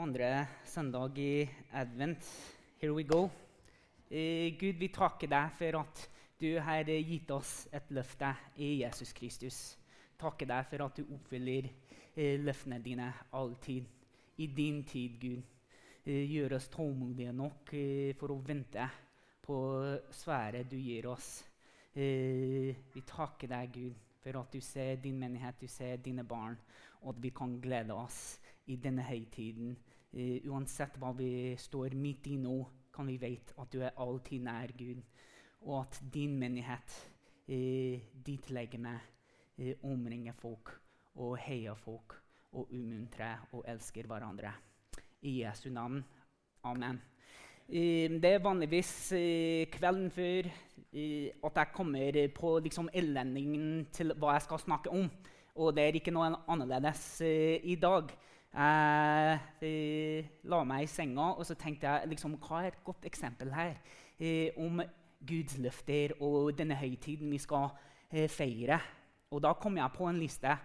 andre søndag i advent. Here we go. Eh, Gud, vi takker deg for at du har gitt oss et løfte i Jesus Kristus. Takker deg for at du oppfyller eh, løftene dine alltid. I din tid, Gud. Eh, gjør oss tålmodige nok eh, for å vente på sværet du gir oss. Eh, vi takker deg, Gud, for at du ser din menighet, du ser dine barn, og at vi kan glede oss i denne høytiden. Uh, uansett hva vi står midt i nå, kan vi vite at du er alltid nær Gud, og at din menighet, uh, ditt legeme, uh, omringer folk og heier folk og umuntrer og elsker hverandre. I Jesu navn. Amen. Det er vanligvis kvelden før at jeg kommer på liksom, ellendingen til hva jeg skal snakke om. Og det er ikke noe annerledes i dag. Jeg eh, la meg i senga og så tenkte jeg, liksom, hva er et godt eksempel her eh, om Guds løfter og denne høytiden vi skal eh, feire. Og Da kom jeg på en liste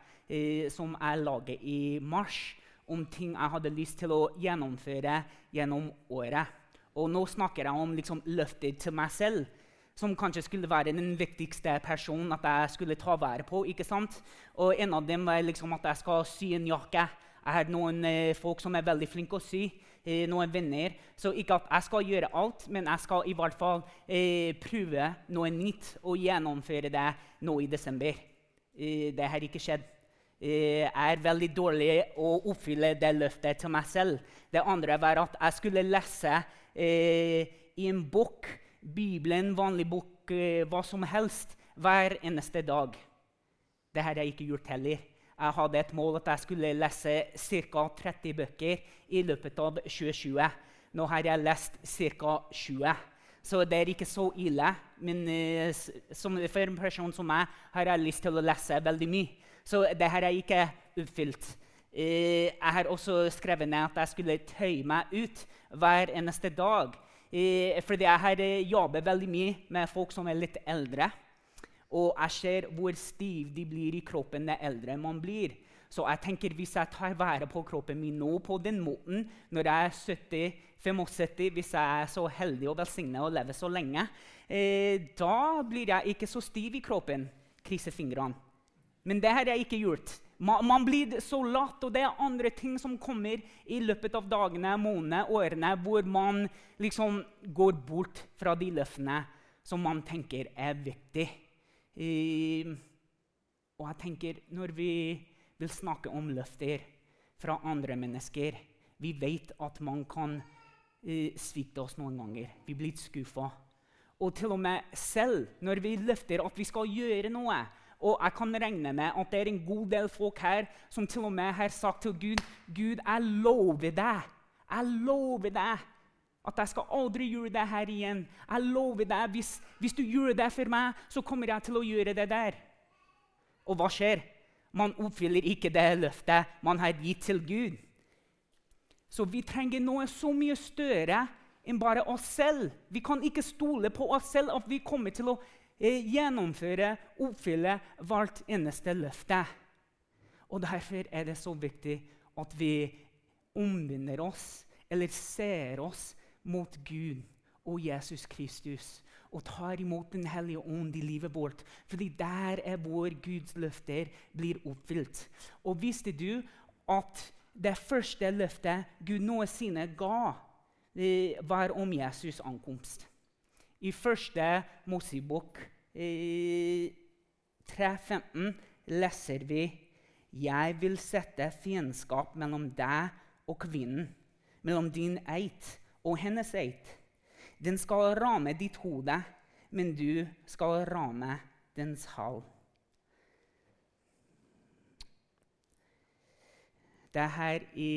som jeg laget i mars, om ting jeg hadde lyst til å gjennomføre gjennom året. Og Nå snakker jeg om liksom, løfter til meg selv, som kanskje skulle være den viktigste personen at jeg skulle ta vare på. ikke sant? Og En av dem var liksom at jeg skal sy en jakke jeg har noen eh, folk som er veldig flinke å sy. Eh, noen venner. Så ikke at jeg skal gjøre alt, men jeg skal i hvert fall eh, prøve noe nytt og gjennomføre det nå i desember. Eh, det har ikke skjedd. Eh, jeg er veldig dårlig å oppfylle det løftet til meg selv. Det andre var at jeg skulle lese i en bok, Bibelen, vanlig bok, hva som helst, hver eneste dag. Det har jeg ikke gjort heller. Jeg hadde et mål at jeg skulle lese ca. 30 bøker i løpet av 2020. Nå har jeg lest ca. 20. Så det er ikke så ille. Men uh, som, for en person som meg har jeg lyst til å lese veldig mye. Så det har jeg ikke oppfylt. Uh, jeg har også skrevet ned at jeg skulle tøye meg ut hver eneste dag. Uh, fordi jeg har jobbet veldig mye med folk som er litt eldre. Og jeg ser hvor stiv de blir i kroppen det eldre man blir. Så jeg tenker hvis jeg tar vare på kroppen min nå på den måten når jeg er 70-75, hvis jeg er så heldig og velsignet og lever så lenge, eh, da blir jeg ikke så stiv i kroppen. Krysser fingrene. Men det har jeg ikke gjort. Man, man, blir så latt, og det er andre ting som kommer i løpet av dagene, månedene, årene, hvor man liksom går bort fra de løftene som man tenker er viktige. I, og jeg tenker, Når vi vil snakke om løfter fra andre mennesker Vi vet at man kan uh, svikte oss noen ganger. Vi blir skuffa. Og til og med selv når vi løfter at vi skal gjøre noe og jeg kan regne med at det er en god del folk her som til og med har sagt til Gud Gud, jeg lover deg, jeg lover deg at jeg skal aldri gjøre det her igjen. Jeg lover deg, hvis, hvis, du gjør det for meg, så kommer jeg til å gjøre det der. Og hva skjer? Man oppfyller ikke det løftet man har gitt til Gud. Så vi trenger noe så mye større enn bare oss selv. Vi kan ikke stole på oss selv at vi kommer til å eh, gjennomføre, oppfylle hvert eneste løfte. Og Derfor er det så viktig at vi ombinder oss, eller ser oss mot Gud og Jesus Kristus og tar imot Den hellige ånd i livet vårt. Fordi der er vår Guds løfter blir oppfylt. Og visste du at det første løftet Gud noensinne ga, var om Jesus' ankomst? I første Mosebok 3.15 leser vi Jeg vil sette fiendskap mellom deg og kvinnen, mellom din eit og hennes eid. Den skal ramme ditt hode, men du skal ramme dens hall. Det er her i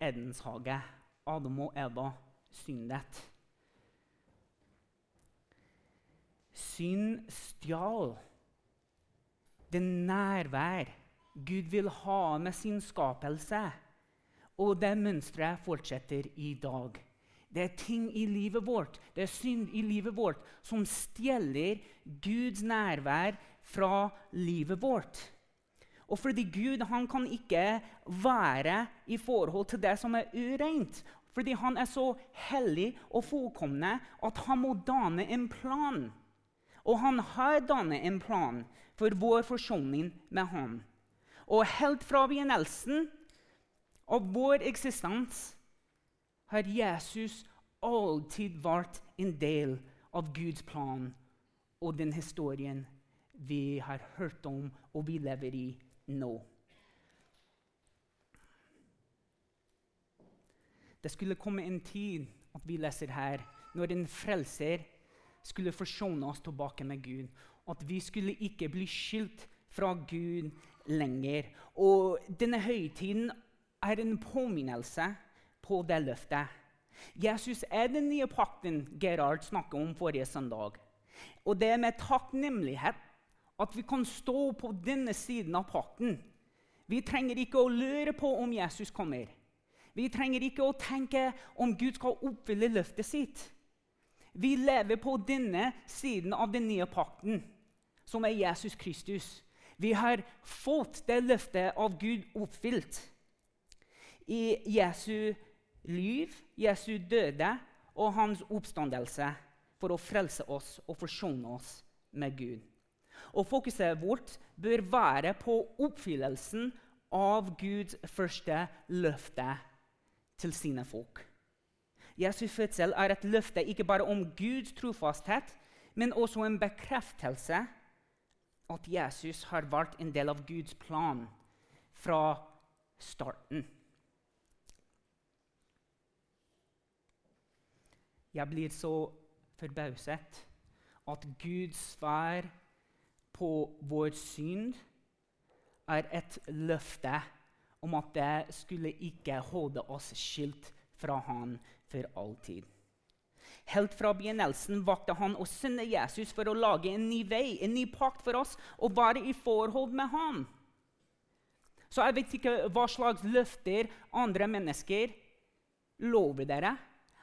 Edens hage Adam og Eva syndet. Synd stjal det nærvær Gud vil ha med sin skapelse. Og det mønsteret fortsetter i dag. Det er ting i livet vårt, det er synd i livet vårt, som stjeler Guds nærvær fra livet vårt. Og fordi Gud han kan ikke være i forhold til det som er ureint. Fordi han er så hellig og fullkomne at han må danne en plan. Og han har dannet en plan for vår forsoning med ham. Og helt fra begynnelsen av vår eksistens har Jesus alltid vært en del av Guds plan og den historien vi har hørt om og vi lever i nå. Det skulle komme en tid at vi leser her, når en frelser skulle forsone oss tilbake med Gud. At vi skulle ikke bli skilt fra Gud lenger. Og denne høytiden er en påminnelse på det løftet. Jesus er den nye pakten Gerhard snakket om forrige søndag. Og det er med takknemlighet at vi kan stå på denne siden av pakten. Vi trenger ikke å lure på om Jesus kommer. Vi trenger ikke å tenke om Gud skal oppfylle løftet sitt. Vi lever på denne siden av den nye pakten, som er Jesus Kristus. Vi har fått det løftet av Gud oppfylt. I Jesu liv, Jesu døde og hans oppstandelse for å frelse oss og forsone oss med Gud. Og Fokuset vårt bør være på oppfyllelsen av Guds første løfte til sine folk. Jesu fødsel er et løfte ikke bare om Guds trofasthet, men også en bekreftelse at Jesus har vært en del av Guds plan fra starten. Jeg blir så forbauset at Guds svar på vår synd er et løfte om at det skulle ikke holde oss skilt fra Han for alltid. Helt fra begynnelsen valgte han å sende Jesus for å lage en ny vei, en ny pakt for oss, og være i forhold med ham. Så jeg vet ikke hva slags løfter andre mennesker lover dere.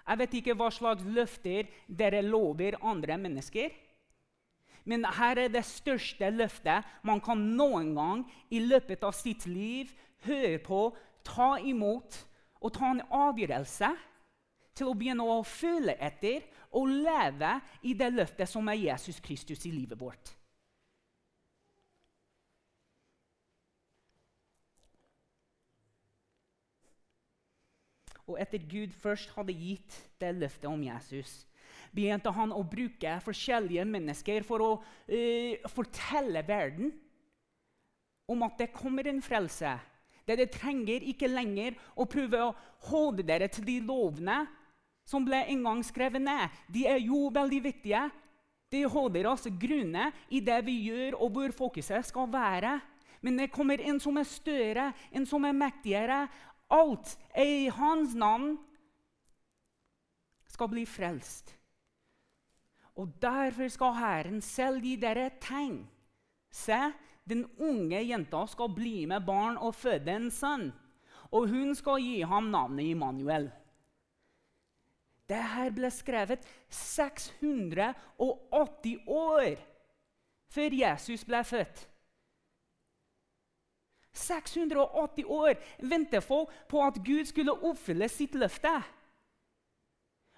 Jeg vet ikke hva slags løfter dere lover andre mennesker. Men her er det største løftet man kan noen gang i løpet av sitt liv høre på, ta imot og ta en avgjørelse til å begynne å føle etter og leve i det løftet som er Jesus Kristus i livet vårt. Og etter Gud først hadde gitt det løftet om Jesus, begynte han å bruke forskjellige mennesker for å uh, fortelle verden om at det kommer en frelse. Dere trenger ikke lenger å prøve å holde dere til de lovene som ble en gang skrevet ned. De er jo veldig viktige. De holder oss grunne i det vi gjør, og hvor fokuset skal være. Men det kommer en som er større, en som er mektigere. Alt er i hans navn skal bli frelst. Og derfor skal Herren selv gi dere tegn. Se, den unge jenta skal bli med barn og føde en sønn. Og hun skal gi ham navnet Immanuel. Dette ble skrevet 680 år før Jesus ble født. 680 år ventet folk på at Gud skulle oppfylle sitt løfte.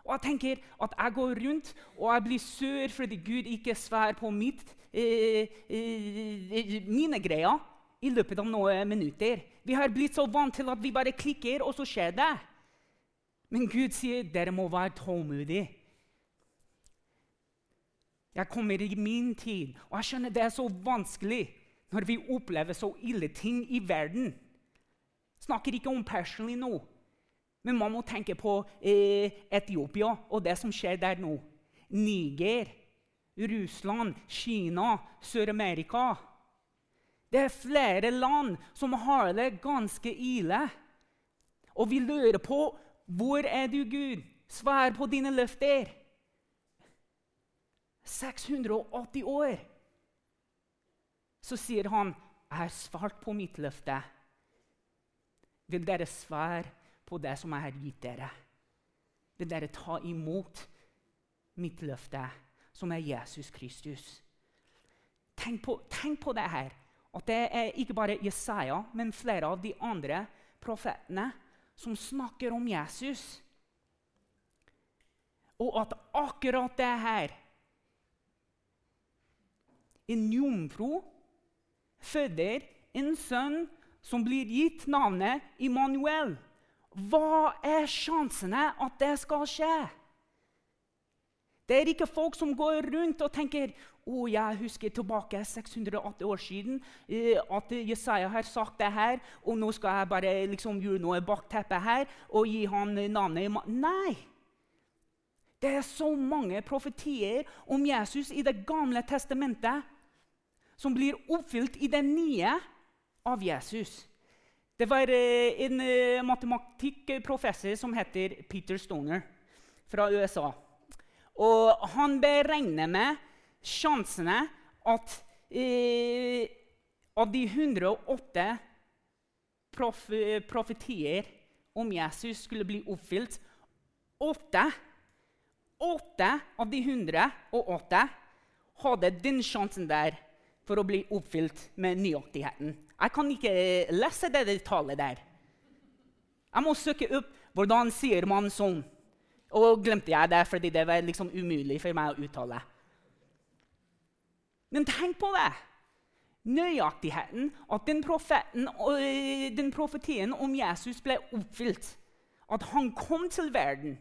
Og jeg tenker at jeg går rundt og jeg blir sur fordi Gud ikke svarer på mitt, eh, eh, mine greier i løpet av noen minutter. Vi har blitt så vant til at vi bare klikker, og så skjer det. Men Gud sier dere må være tålmodige. Jeg kommer i min tid, og jeg skjønner det er så vanskelig når vi opplever så ille ting i verden. Snakker ikke om personlig nå, men man må tenke på eh, Etiopia og det som skjer der nå. Niger, Russland, Kina, Sør-Amerika. Det er flere land som har det ganske ille. Og vi lurer på hvor er du, Gud? Svar på dine løfter. 680 år. Så sier han, 'Jeg har svart på mitt løfte.' Vil dere svare på det som jeg har gitt dere? Vil dere ta imot mitt løfte, som er Jesus Kristus? Tenk på, tenk på det her. at det er ikke bare Jesaja, men flere av de andre profetene som snakker om Jesus. Og at akkurat det her En jomfru føder en sønn som blir gitt navnet Immanuel. Hva er sjansene at det skal skje? Det er ikke folk som går rundt og tenker oh, jeg husker tilbake 680 år siden eh, at Jesaja har sagt det her, og nå skal jeg bare liksom, gjøre noe bak teppet her og gi han navnet Nei! Det er så mange profetier om Jesus i Det gamle testamentet som blir oppfylt i det nye av Jesus. Det var eh, en eh, matematikkprofessor som heter Peter Stoner fra USA. Og han beregner med sjansene at eh, av de 108 prof profetier om Jesus skulle bli oppfylt åtte, åtte av de 108 hadde den sjansen der for å bli oppfylt med nøyaktigheten. Jeg kan ikke lese det tallet der. Jeg må søke opp hvordan sier man sånn. Og glemte jeg det fordi det var liksom umulig for meg å uttale. Men tenk på det! Nøyaktigheten at den, profeten, den profetien om Jesus ble oppfylt. At han kom til verden.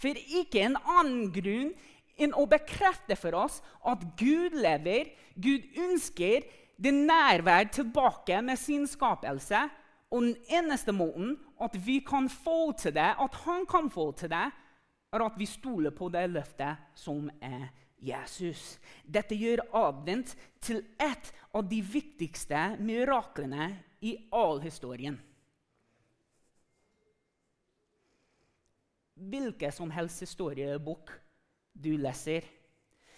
For ikke en annen grunn enn å bekrefte for oss at Gud lever, Gud ønsker det nærvær tilbake med sin skapelse. Og den eneste måten at vi kan få til det, at han kan få til det, er at vi stoler på det løftet som er Jesus. Dette gjør advent til et av de viktigste miraklene i all historien. Hvilken som helst historiebok du leser,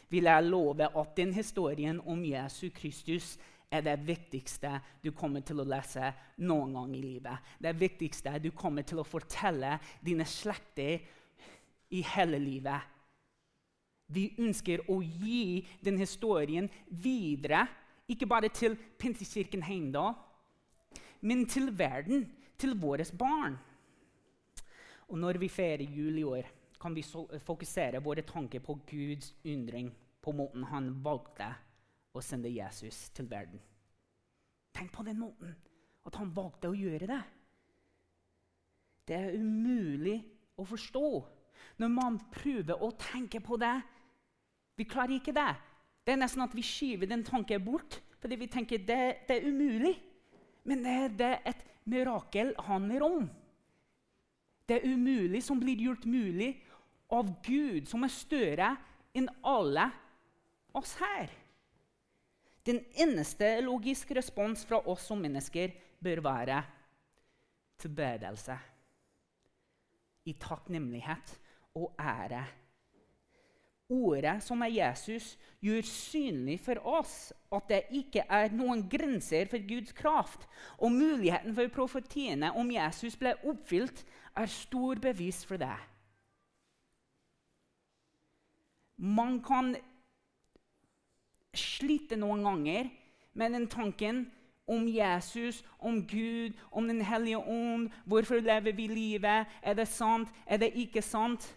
vil jeg love at den historien om Jesu Kristus er det viktigste du kommer til å lese noen gang i livet. Det viktigste du kommer til å fortelle dine slekter i hele livet. Vi ønsker å gi den historien videre, ikke bare til Pinsekirken Heimdal, men til verden, til våre barn. Og når vi feirer jul i år, kan vi fokusere våre tanker på Guds undring på måten han valgte å sende Jesus til verden. Tenk på den måten at han valgte å gjøre det. Det er umulig å forstå når man prøver å tenke på det. Vi klarer ikke det. Det er nesten at vi skyver den tanken bort fordi vi tenker det, det er umulig. Men det, det et mirakel handler om. Det er umulig som blir gjort mulig av Gud, som er større enn alle oss her. Den eneste logiske respons fra oss som mennesker bør være tilbedelse. I takknemlighet og ære. Ordet som er Jesus, gjør synlig for oss at det ikke er noen grenser for Guds kraft. Og muligheten for profetiene om Jesus ble oppfylt, er stor bevis for det. Man kan slite noen ganger med den tanken om Jesus, om Gud, om Den hellige ånd. Hvorfor lever vi livet? Er det sant? Er det ikke sant?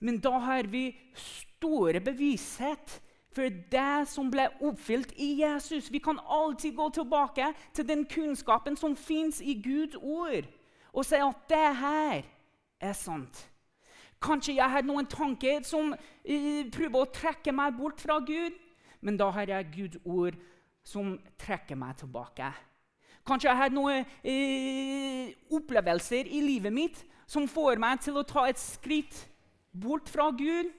Men da har vi store bevishet for det som ble oppfylt i Jesus. Vi kan alltid gå tilbake til den kunnskapen som fins i Guds ord, og si at det her er sant. Kanskje jeg har noen tanker som uh, prøver å trekke meg bort fra Gud. Men da har jeg Guds ord som trekker meg tilbake. Kanskje jeg har noen uh, opplevelser i livet mitt som får meg til å ta et skritt bort fra Gud.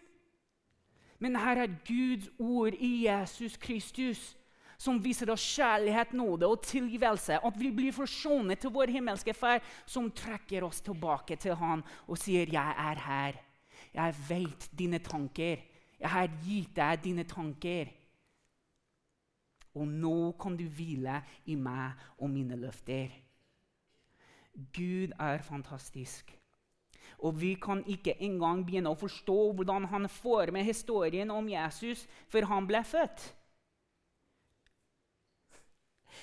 Men her er Guds ord i Jesus Kristus som viser oss kjærlighet, nåde og tilgivelse. At vi blir forsonet til vår himmelske Far, som trekker oss tilbake til Han og sier, 'Jeg er her. Jeg vet dine tanker. Jeg har gitt deg dine tanker.' Og nå kan du hvile i meg og mine løfter. Gud er fantastisk. Og vi kan ikke engang begynne å forstå hvordan han får med historien om Jesus før han ble født.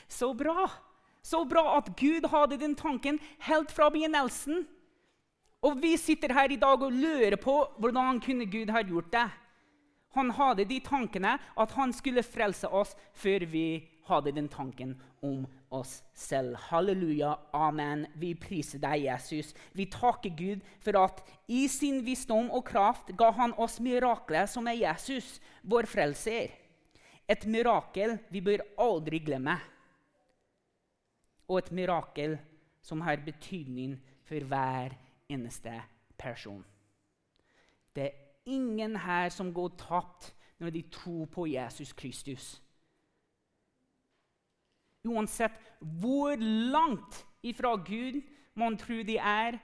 Så bra! Så bra at Gud hadde den tanken helt fra begynnelsen. Og vi sitter her i dag og lurer på hvordan kunne Gud ha gjort det. Han hadde de tankene at han skulle frelse oss før vi hadde den tanken om oss selv. Halleluja, amen. Vi priser deg, Jesus. Vi takker Gud for at i sin visdom og kraft ga han oss miraklet som er Jesus, vår frelser. Et mirakel vi bør aldri glemme. Og et mirakel som har betydning for hver eneste person. Det er ingen her som går tapt når de tror på Jesus Kristus. Uansett hvor langt ifra Gud man tror de er,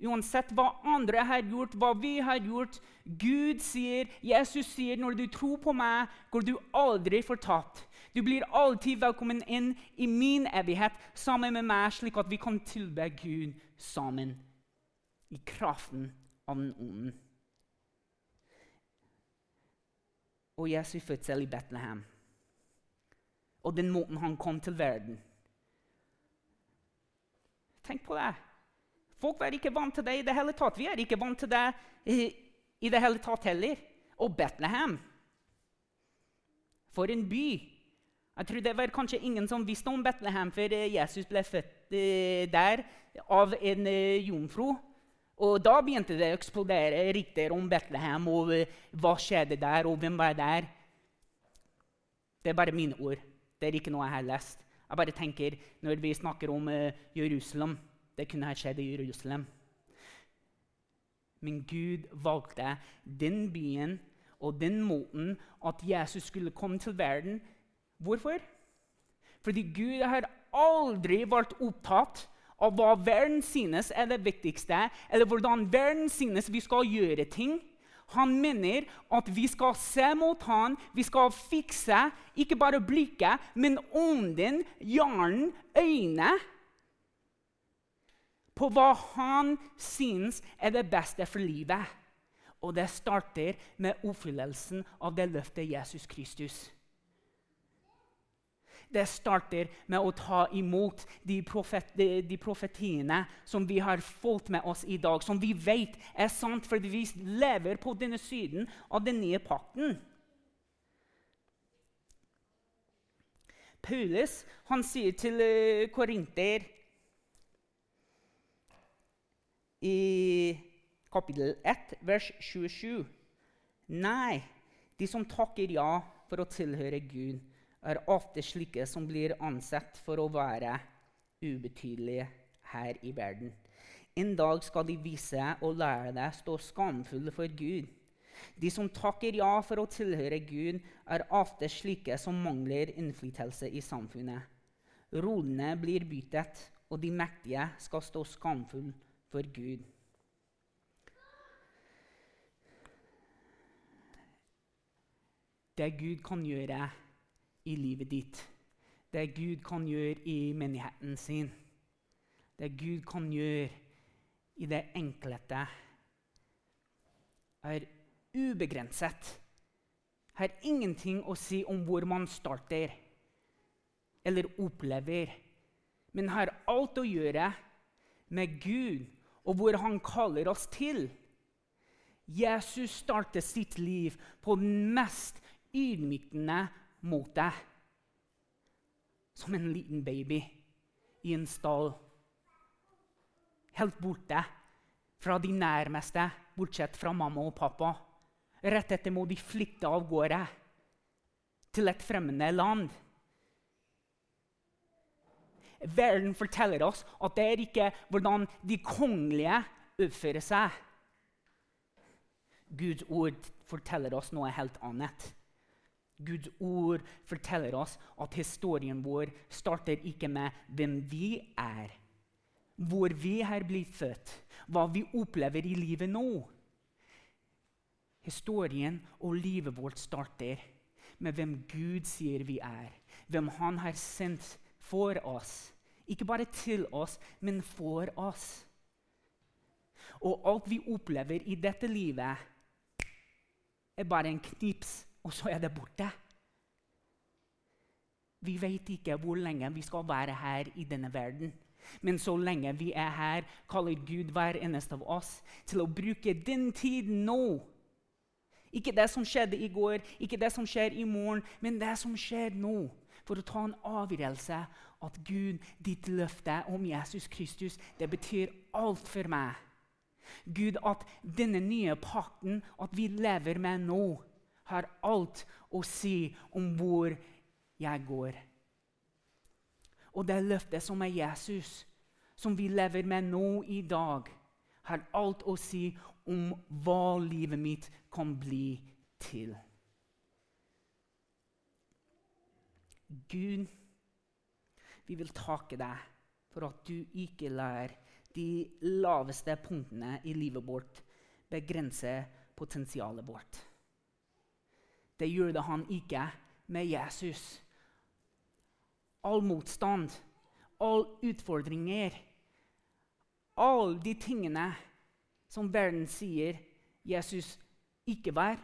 uansett hva andre har gjort, hva vi har gjort Gud sier, Jesus sier, når du tror på meg, går du aldri fortapt. Du blir alltid velkommen inn i min evighet sammen med meg, slik at vi kan tilbe Gud sammen i kraften av den ånden. Og Jesu fødsel i Betlehem. Og den måten han kom til verden. Tenk på det. Folk er ikke vant til det i det hele tatt. Vi er ikke vant til det i, det hele tatt heller. Og Betlehem For en by! Jeg tror Det var kanskje ingen som visste om Betlehem før Jesus ble født eh, der av en eh, jomfru. Og da begynte det å eksplodere rykter om Betlehem og hva skjedde der, og hvem var der. Det er bare mine ord. Det er ikke noe jeg har lest. Jeg bare tenker, Når vi snakker om Jerusalem Det kunne ha skjedd i Jerusalem. Men Gud valgte den byen og den måten at Jesus skulle komme til verden. Hvorfor? Fordi Gud har aldri vært opptatt av hva verden synes er det viktigste, eller hvordan verden synes vi skal gjøre ting. Han mener at vi skal se mot han, vi skal fikse ikke bare blikket, men ånden, hjernen, øynene på hva han synes er det beste for livet. Og det starter med oppfyllelsen av det løftet Jesus Kristus det starter med å ta imot de, profet, de, de, profetiene som vi har fått med oss i dag, som vi vet er sant fordi vi lever på denne siden av den nye pakten. Paulus han sier til uh, korinter i kapittel 1, vers 27 Nei, de som takker ja for å tilhøre Gud, er ofte slike som blir ansett for å være ubetydelige her i verden. En dag skal de vise og lære deg stå skamfulle for Gud. De som takker ja for å tilhøre Gud, er ofte slike som mangler innflytelse i samfunnet. Rollene blir byttet, og de mektige skal stå skamfulle for Gud. Det Gud kan gjøre, i livet ditt. Det Gud kan gjøre i menigheten sin. Det Gud kan gjøre i det enkelte, er ubegrenset. Har ingenting å si om hvor man starter eller opplever, men har alt å gjøre med Gud og hvor Han kaller oss til. Jesus startet sitt liv på den mest ydmykende mot deg som en liten baby i en stall. Helt borte fra de nærmeste, bortsett fra mamma og pappa. Rett etter må de flytte av gårde til et fremmede land. Verden forteller oss at det er ikke hvordan de kongelige oppfører seg. Guds ord forteller oss noe helt annet. Guds ord forteller oss at historien vår starter ikke med hvem vi er, hvor vi har blitt født, hva vi opplever i livet nå. Historien og livet vårt starter med hvem Gud sier vi er, hvem Han har sendt for oss. Ikke bare til oss, men for oss. Og alt vi opplever i dette livet, er bare en knips og så er det borte. Vi vet ikke hvor lenge vi skal være her i denne verden. Men så lenge vi er her, kaller Gud hver eneste av oss til å bruke den tiden nå. Ikke det som skjedde i går, ikke det som skjer i morgen, men det som skjer nå. For å ta en avgjørelse at Gud, ditt løfte om Jesus Kristus, det betyr alt for meg. Gud, at denne nye pakten, at vi lever med nå, har alt å si om hvor jeg går. Og det løftet som er Jesus, som vi lever med nå i dag, har alt å si om hva livet mitt kan bli til. Gud, vi vil takke deg for at du ikke lar de laveste punktene i livet vårt begrense potensialet vårt. Det gjorde han ikke med Jesus. All motstand, all utfordringer, alle de tingene som verden sier Jesus ikke var,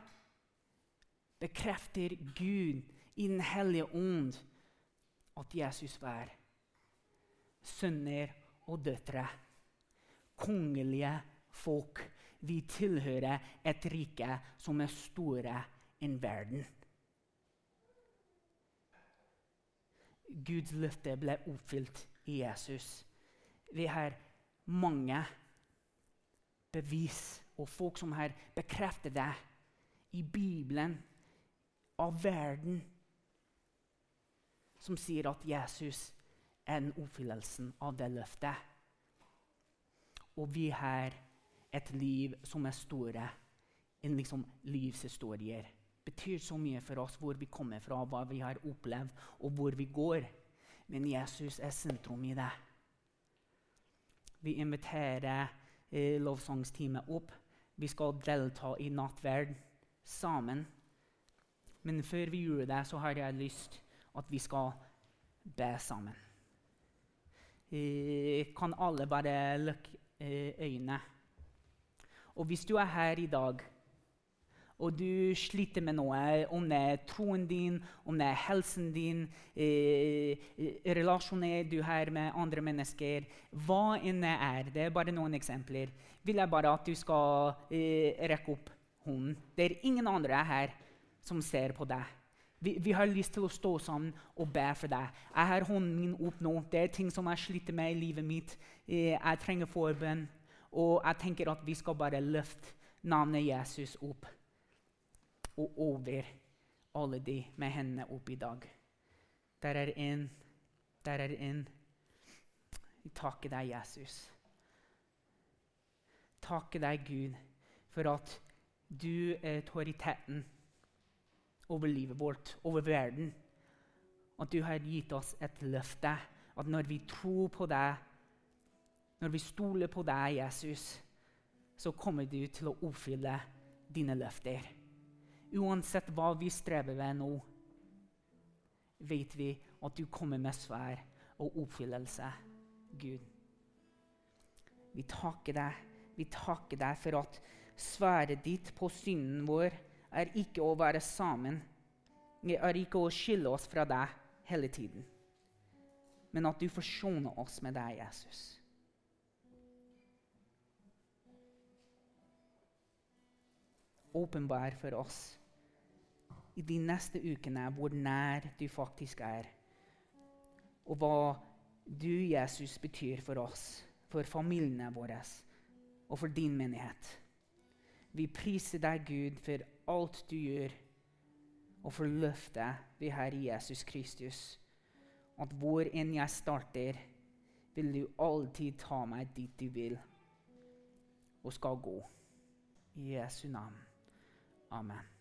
bekrefter Gud i Den hellige ånd at Jesus var. Sønner og døtre, kongelige folk. Vi tilhører et rike som er større enn verden. Guds løfte ble oppfylt i Jesus. Vi har mange bevis og folk som har bekreftet det i Bibelen, av verden, som sier at Jesus er den oppfyllelsen av det løftet. Og vi har et liv som er store enn liksom livshistorier. Betyr så mye for oss hvor vi kommer fra, hva vi har opplevd, og hvor vi går. Men Jesus er sentrum i det. Vi inviterer eh, lovsangsteamet opp. Vi skal delta i nattverd sammen. Men før vi gjør det, så har jeg lyst at vi skal be sammen. Eh, kan alle bare lukke eh, øynene? Og hvis du er her i dag og du sliter med noe, om det er troen din, om det er helsen din, eh, relasjoner du har med andre mennesker Hva enn det er, det er bare noen eksempler, vil jeg bare at du skal eh, rekke opp hånden. Det er ingen andre her som ser på deg. Vi, vi, har lyst til å stå sammen og be for deg. Jeg har hånden min opp nå. Det er ting som jeg sliter med i livet mitt. Eh, jeg trenger forbønn. Og jeg tenker at vi skal bare løfte navnet Jesus opp og over alle de med hendene opp i dag. Der er en, der er en. Vi takker deg, Jesus. Takker deg, Gud, for at du er autoriteten over livet vårt, over verden. At du har gitt oss et løfte. At når vi tror på deg, når vi stoler på deg, Jesus, så kommer du til å oppfylle dine løfter. Uansett hva vi strever ved nå, vet vi at du kommer med svær og oppfyllelse, Gud. Vi takker deg. Vi takker deg for at sværet ditt på synden vår er ikke å være sammen. Er ikke å skille oss fra deg hele tiden, men at du forsoner oss med deg, Jesus. åpenbar for oss i de neste ukene hvor nær du faktisk er. Og hva du, Jesus, betyr for oss, for familiene våre og for din menighet. Vi priser deg, Gud, for alt du gjør, og for løftet vi har i Jesus Kristus. At hvor enn jeg starter, vil du alltid ta meg dit du vil, og skal gå. I Jesu navn. Amen.